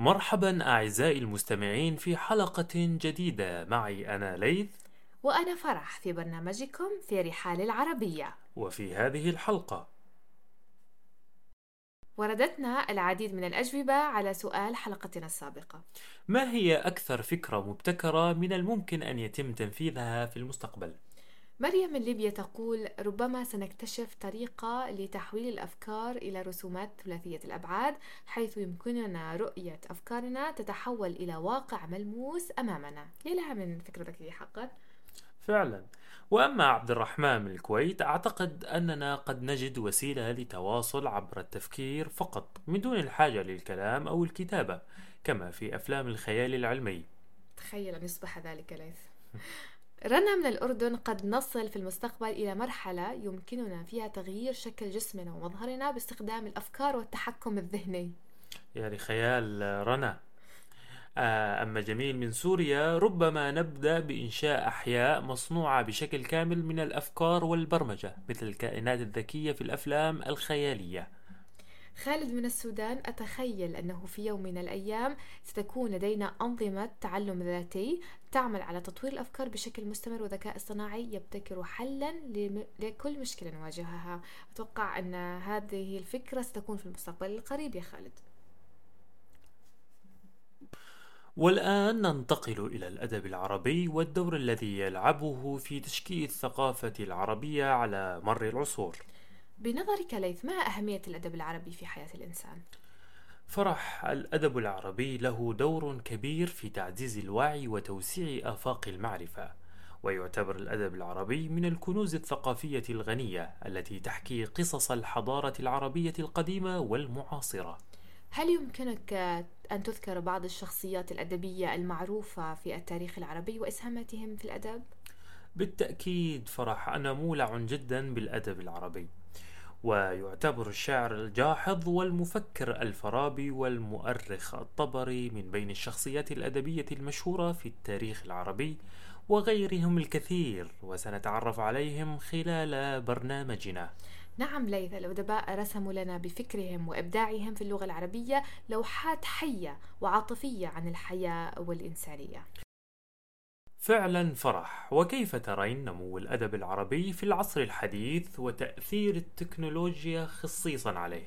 مرحبا أعزائي المستمعين في حلقة جديدة. معي أنا ليث. وأنا فرح في برنامجكم في رحال العربية. وفي هذه الحلقة. وردتنا العديد من الأجوبة على سؤال حلقتنا السابقة. ما هي أكثر فكرة مبتكرة من الممكن أن يتم تنفيذها في المستقبل؟ مريم من ليبيا تقول ربما سنكتشف طريقة لتحويل الأفكار إلى رسومات ثلاثية الأبعاد حيث يمكننا رؤية أفكارنا تتحول إلى واقع ملموس أمامنا. يا لها من فكرة ذكية حقا؟ فعلا. وأما عبد الرحمن من الكويت أعتقد أننا قد نجد وسيلة لتواصل عبر التفكير فقط من دون الحاجة للكلام أو الكتابة كما في أفلام الخيال العلمي. تخيل أن يصبح ذلك ليث. رنا من الأردن قد نصل في المستقبل إلى مرحلة يمكننا فيها تغيير شكل جسمنا ومظهرنا باستخدام الأفكار والتحكم الذهني. يعني خيال رنا. آه، أما جميل من سوريا ربما نبدأ بإنشاء أحياء مصنوعة بشكل كامل من الأفكار والبرمجة مثل الكائنات الذكية في الأفلام الخيالية. خالد من السودان أتخيل أنه في يوم من الأيام ستكون لدينا أنظمة تعلم ذاتي تعمل على تطوير الأفكار بشكل مستمر وذكاء اصطناعي يبتكر حلا لكل مشكلة نواجهها. أتوقع أن هذه الفكرة ستكون في المستقبل القريب يا خالد. والآن ننتقل إلى الأدب العربي والدور الذي يلعبه في تشكيل الثقافة العربية على مر العصور. بنظرك ليث ما أهمية الأدب العربي في حياة الإنسان؟ فرح الأدب العربي له دور كبير في تعزيز الوعي وتوسيع آفاق المعرفة ويعتبر الأدب العربي من الكنوز الثقافية الغنية التي تحكي قصص الحضارة العربية القديمة والمعاصرة هل يمكنك أن تذكر بعض الشخصيات الأدبية المعروفة في التاريخ العربي وإسهاماتهم في الأدب؟ بالتأكيد فرح أنا مولع جدا بالأدب العربي ويعتبر الشاعر الجاحظ والمفكر الفارابي والمؤرخ الطبري من بين الشخصيات الأدبية المشهورة في التاريخ العربي وغيرهم الكثير وسنتعرف عليهم خلال برنامجنا. نعم ليث الأدباء رسموا لنا بفكرهم وإبداعهم في اللغة العربية لوحات حية وعاطفية عن الحياة والإنسانية. فعلا فرح. وكيف ترين نمو الأدب العربي في العصر الحديث وتأثير التكنولوجيا خصيصا عليه؟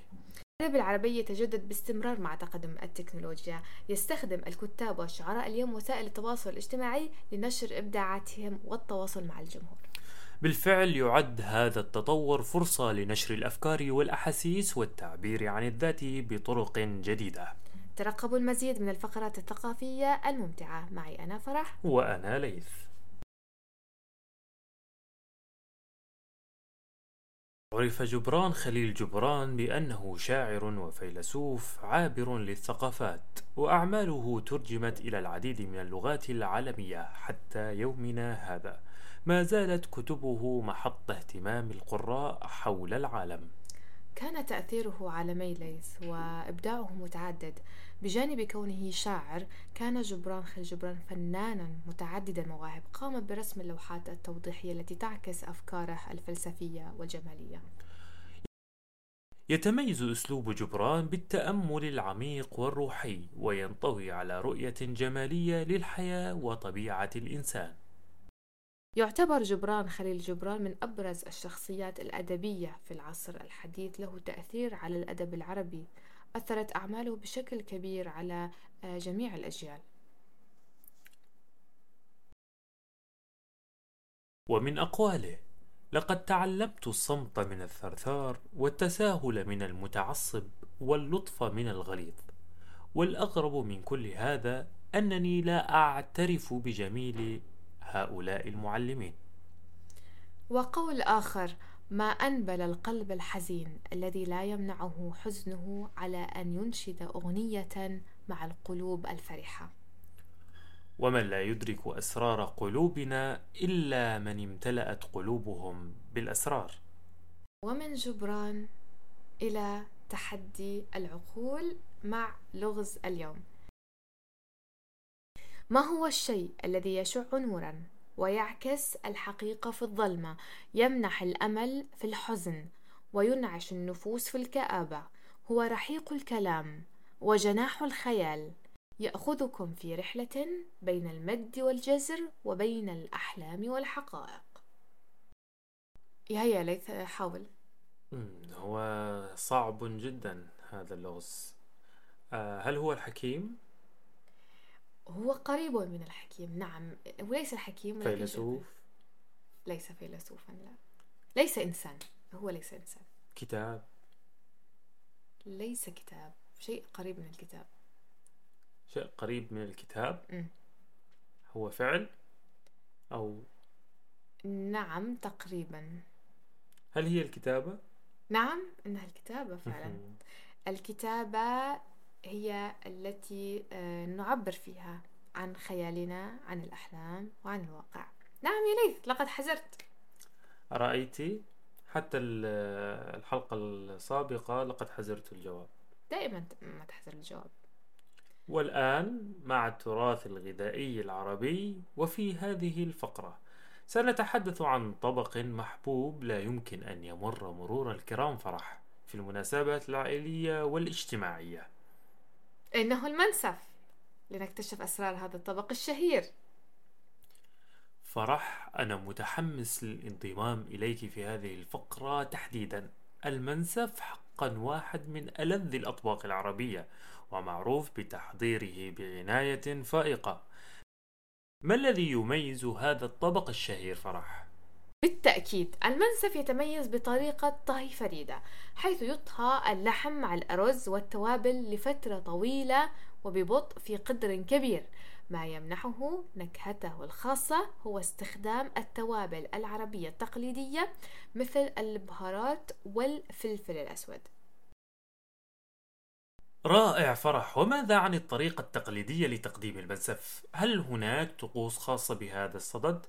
الأدب العربي يتجدد باستمرار مع تقدم التكنولوجيا. يستخدم الكتاب والشعراء اليوم وسائل التواصل الاجتماعي لنشر إبداعاتهم والتواصل مع الجمهور. بالفعل يعد هذا التطور فرصة لنشر الأفكار والأحاسيس والتعبير عن الذات بطرق جديدة. ترقبوا المزيد من الفقرات الثقافية الممتعة. معي أنا فرح. وأنا ليث. عرف جبران خليل جبران بأنه شاعر وفيلسوف عابر للثقافات وأعماله ترجمت إلى العديد من اللغات العالمية حتى يومنا هذا. ما زالت كتبه محط اهتمام القراء حول العالم. كان تأثيره على ميليس وإبداعه متعدد. بجانب كونه شاعر كان جبران خليل جبران فنانا متعدد المواهب قام برسم اللوحات التوضيحية التي تعكس أفكاره الفلسفية والجمالية. يتميز أسلوب جبران بالتأمل العميق والروحي وينطوي على رؤية جمالية للحياة وطبيعة الإنسان. يعتبر جبران خليل جبران من أبرز الشخصيات الأدبية في العصر الحديث له تأثير على الأدب العربي أثرت أعماله بشكل كبير على آه، جميع الأجيال. ومن أقواله لقد تعلمت الصمت من الثرثار والتساهل من المتعصب واللطف من الغليظ. والأغرب من كل هذا أنني لا أعترف بجميل هؤلاء المعلمين. وقول آخر ما أنبل القلب الحزين الذي لا يمنعه حزنه على أن ينشد أغنية مع القلوب الفرحة. ومن لا يدرك أسرار قلوبنا إلا من امتلأت قلوبهم بالأسرار. ومن جبران إلى تحدي العقول مع لغز اليوم. ما هو الشيء الذي يشع نورا ويعكس الحقيقة في الظلمة يمنح الأمل في الحزن وينعش النفوس في الكآبة؟ هو رحيق الكلام وجناح الخيال. يأخذكم في رحلة بين المد والجزر وبين الأحلام والحقائق. يا هيا ليث حاول. هو صعب جدا هذا اللغز. آه، هل هو الحكيم؟ هو قريب من الحكيم. نعم. وليس الحكيم فيلسوف. ليس فيلسوفا لا. ليس إنسان. هو ليس إنسان. كتاب. ليس كتاب. شيء قريب من الكتاب. شيء قريب من الكتاب؟ مم. هو فعل؟ أو نعم تقريبا. هل هي الكتابة؟ نعم إنها الكتابة فعلا. الكتابة هي التي آه، نعبر فيها عن خيالنا عن الأحلام وعن الواقع. نعم يا ليث لقد حزرت. رأيتي حتى ال- الحلقة السابقة لقد حزرت الجواب. دائما ما تحزر الجواب. والآن مع التراث الغذائي العربي وفي هذه الفقرة سنتحدث عن طبق محبوب لا يمكن أن يمر مرور الكرام فرح في المناسبات العائلية والاجتماعية. إنه المنسف لنكتشف أسرار هذا الطبق الشهير. فرح أنا متحمس للانضمام إليك في هذه الفقرة تحديدا. المنسف حقا واحد من ألذ الأطباق العربية ومعروف بتحضيره بعناية فائقة. ما الذي يميز هذا الطبق الشهير فرح؟ بالتأكيد المنسف يتميز بطريقة طهي فريدة حيث يطهى اللحم مع الأرز والتوابل لفترة طويلة وببطء في قدر كبير ما يمنحه نكهته الخاصة هو استخدام التوابل العربية التقليدية مثل البهارات والفلفل الأسود رائع فرح وماذا عن الطريقة التقليدية لتقديم المنسف؟ هل هناك طقوس خاصة بهذا الصدد؟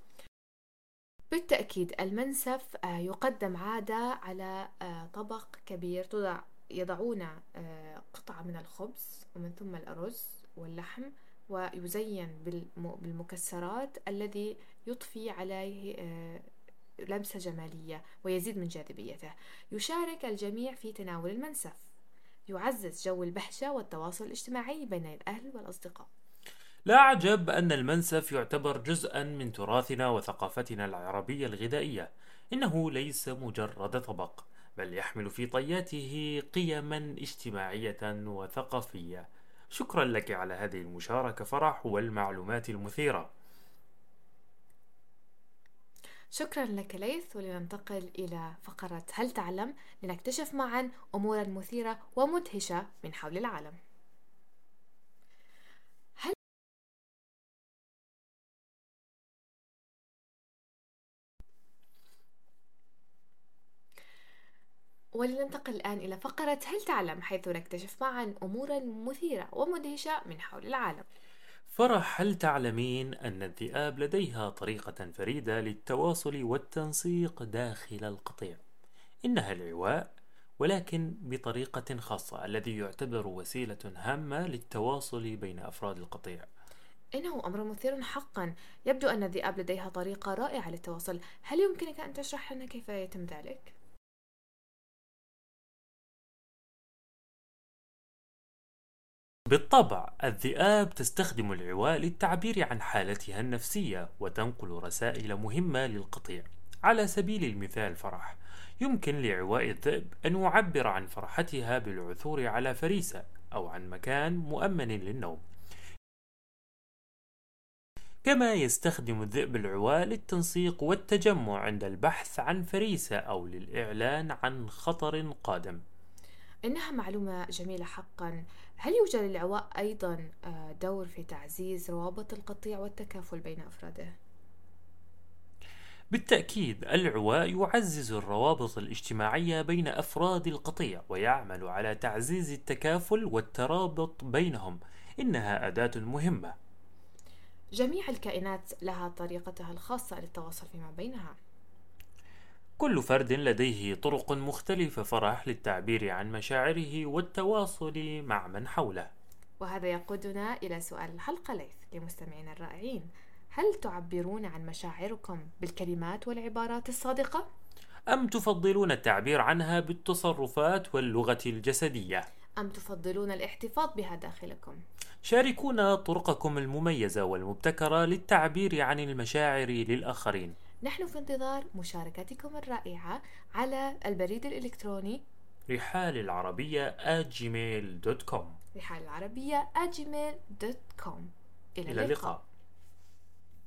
بالتأكيد المنسف آه، يقدم عادة على آه، طبق كبير تضع يضعون آه، قطعة من الخبز ومن ثم الأرز واللحم ويزين بالم- بالمكسرات الذي يضفي عليه لمسة جمالية ويزيد من جاذبيته. يشارك الجميع في تناول المنسف. يعزز جو البهجة والتواصل الاجتماعي بين الأهل والأصدقاء. لا عجب أن المنسف يعتبر جزءا من تراثنا وثقافتنا العربية الغذائية. إنه ليس مجرد طبق بل يحمل في طياته قيما اجتماعية وثقافية. شكرا لك على هذه المشاركة فرح والمعلومات المثيرة. شكرا لك ليث ولننتقل إلى فقرة هل تعلم لنكتشف معا أمورا مثيرة ومدهشة من حول العالم. ولننتقل الآن إلى فقرة هل تعلم حيث نكتشف معا أمورا مثيرة ومدهشة من حول العالم. فرح هل تعلمين أن الذئاب لديها طريقة فريدة للتواصل والتنسيق داخل القطيع. إنها العواء ولكن بطريقة خاصة الذي يعتبر وسيلة هامة للتواصل بين أفراد القطيع. إنه أمر مثير حقا. يبدو أن الذئاب لديها طريقة رائعة للتواصل. هل يمكنك أن تشرح لنا كيف يتم ذلك؟ بالطبع الذئاب تستخدم العواء للتعبير عن حالتها النفسية وتنقل رسائل مهمة للقطيع. على سبيل المثال فرح. يمكن لعواء الذئب أن يعبر عن فرحتها بالعثور على فريسة أو عن مكان مؤمن للنوم. كما يستخدم الذئب العواء للتنسيق والتجمع عند البحث عن فريسة أو للإعلان عن خطر قادم. إنها معلومة جميلة حقا. هل يوجد للعواء أيضا آه، دور في تعزيز روابط القطيع والتكافل بين أفراده؟ بالتأكيد العواء يعزز الروابط الاجتماعية بين أفراد القطيع ويعمل على تعزيز التكافل والترابط بينهم. إنها أداة مهمة. جميع الكائنات لها طريقتها الخاصة للتواصل فيما بينها. كل فرد لديه طرق مختلفة فرح للتعبير عن مشاعره والتواصل مع من حوله وهذا يقودنا إلى سؤال الحلقة ليث لمستمعينا الرائعين هل تعبرون عن مشاعركم بالكلمات والعبارات الصادقة؟ أم تفضلون التعبير عنها بالتصرفات واللغة الجسدية؟ أم تفضلون الاحتفاظ بها داخلكم؟ شاركونا طرقكم المميزة والمبتكرة للتعبير عن المشاعر للآخرين نحن في انتظار مشاركتكم الرائعة على البريد الإلكتروني. رحال العربية gmail.com رحال العربية gmail.com إلى إلى اللقاء.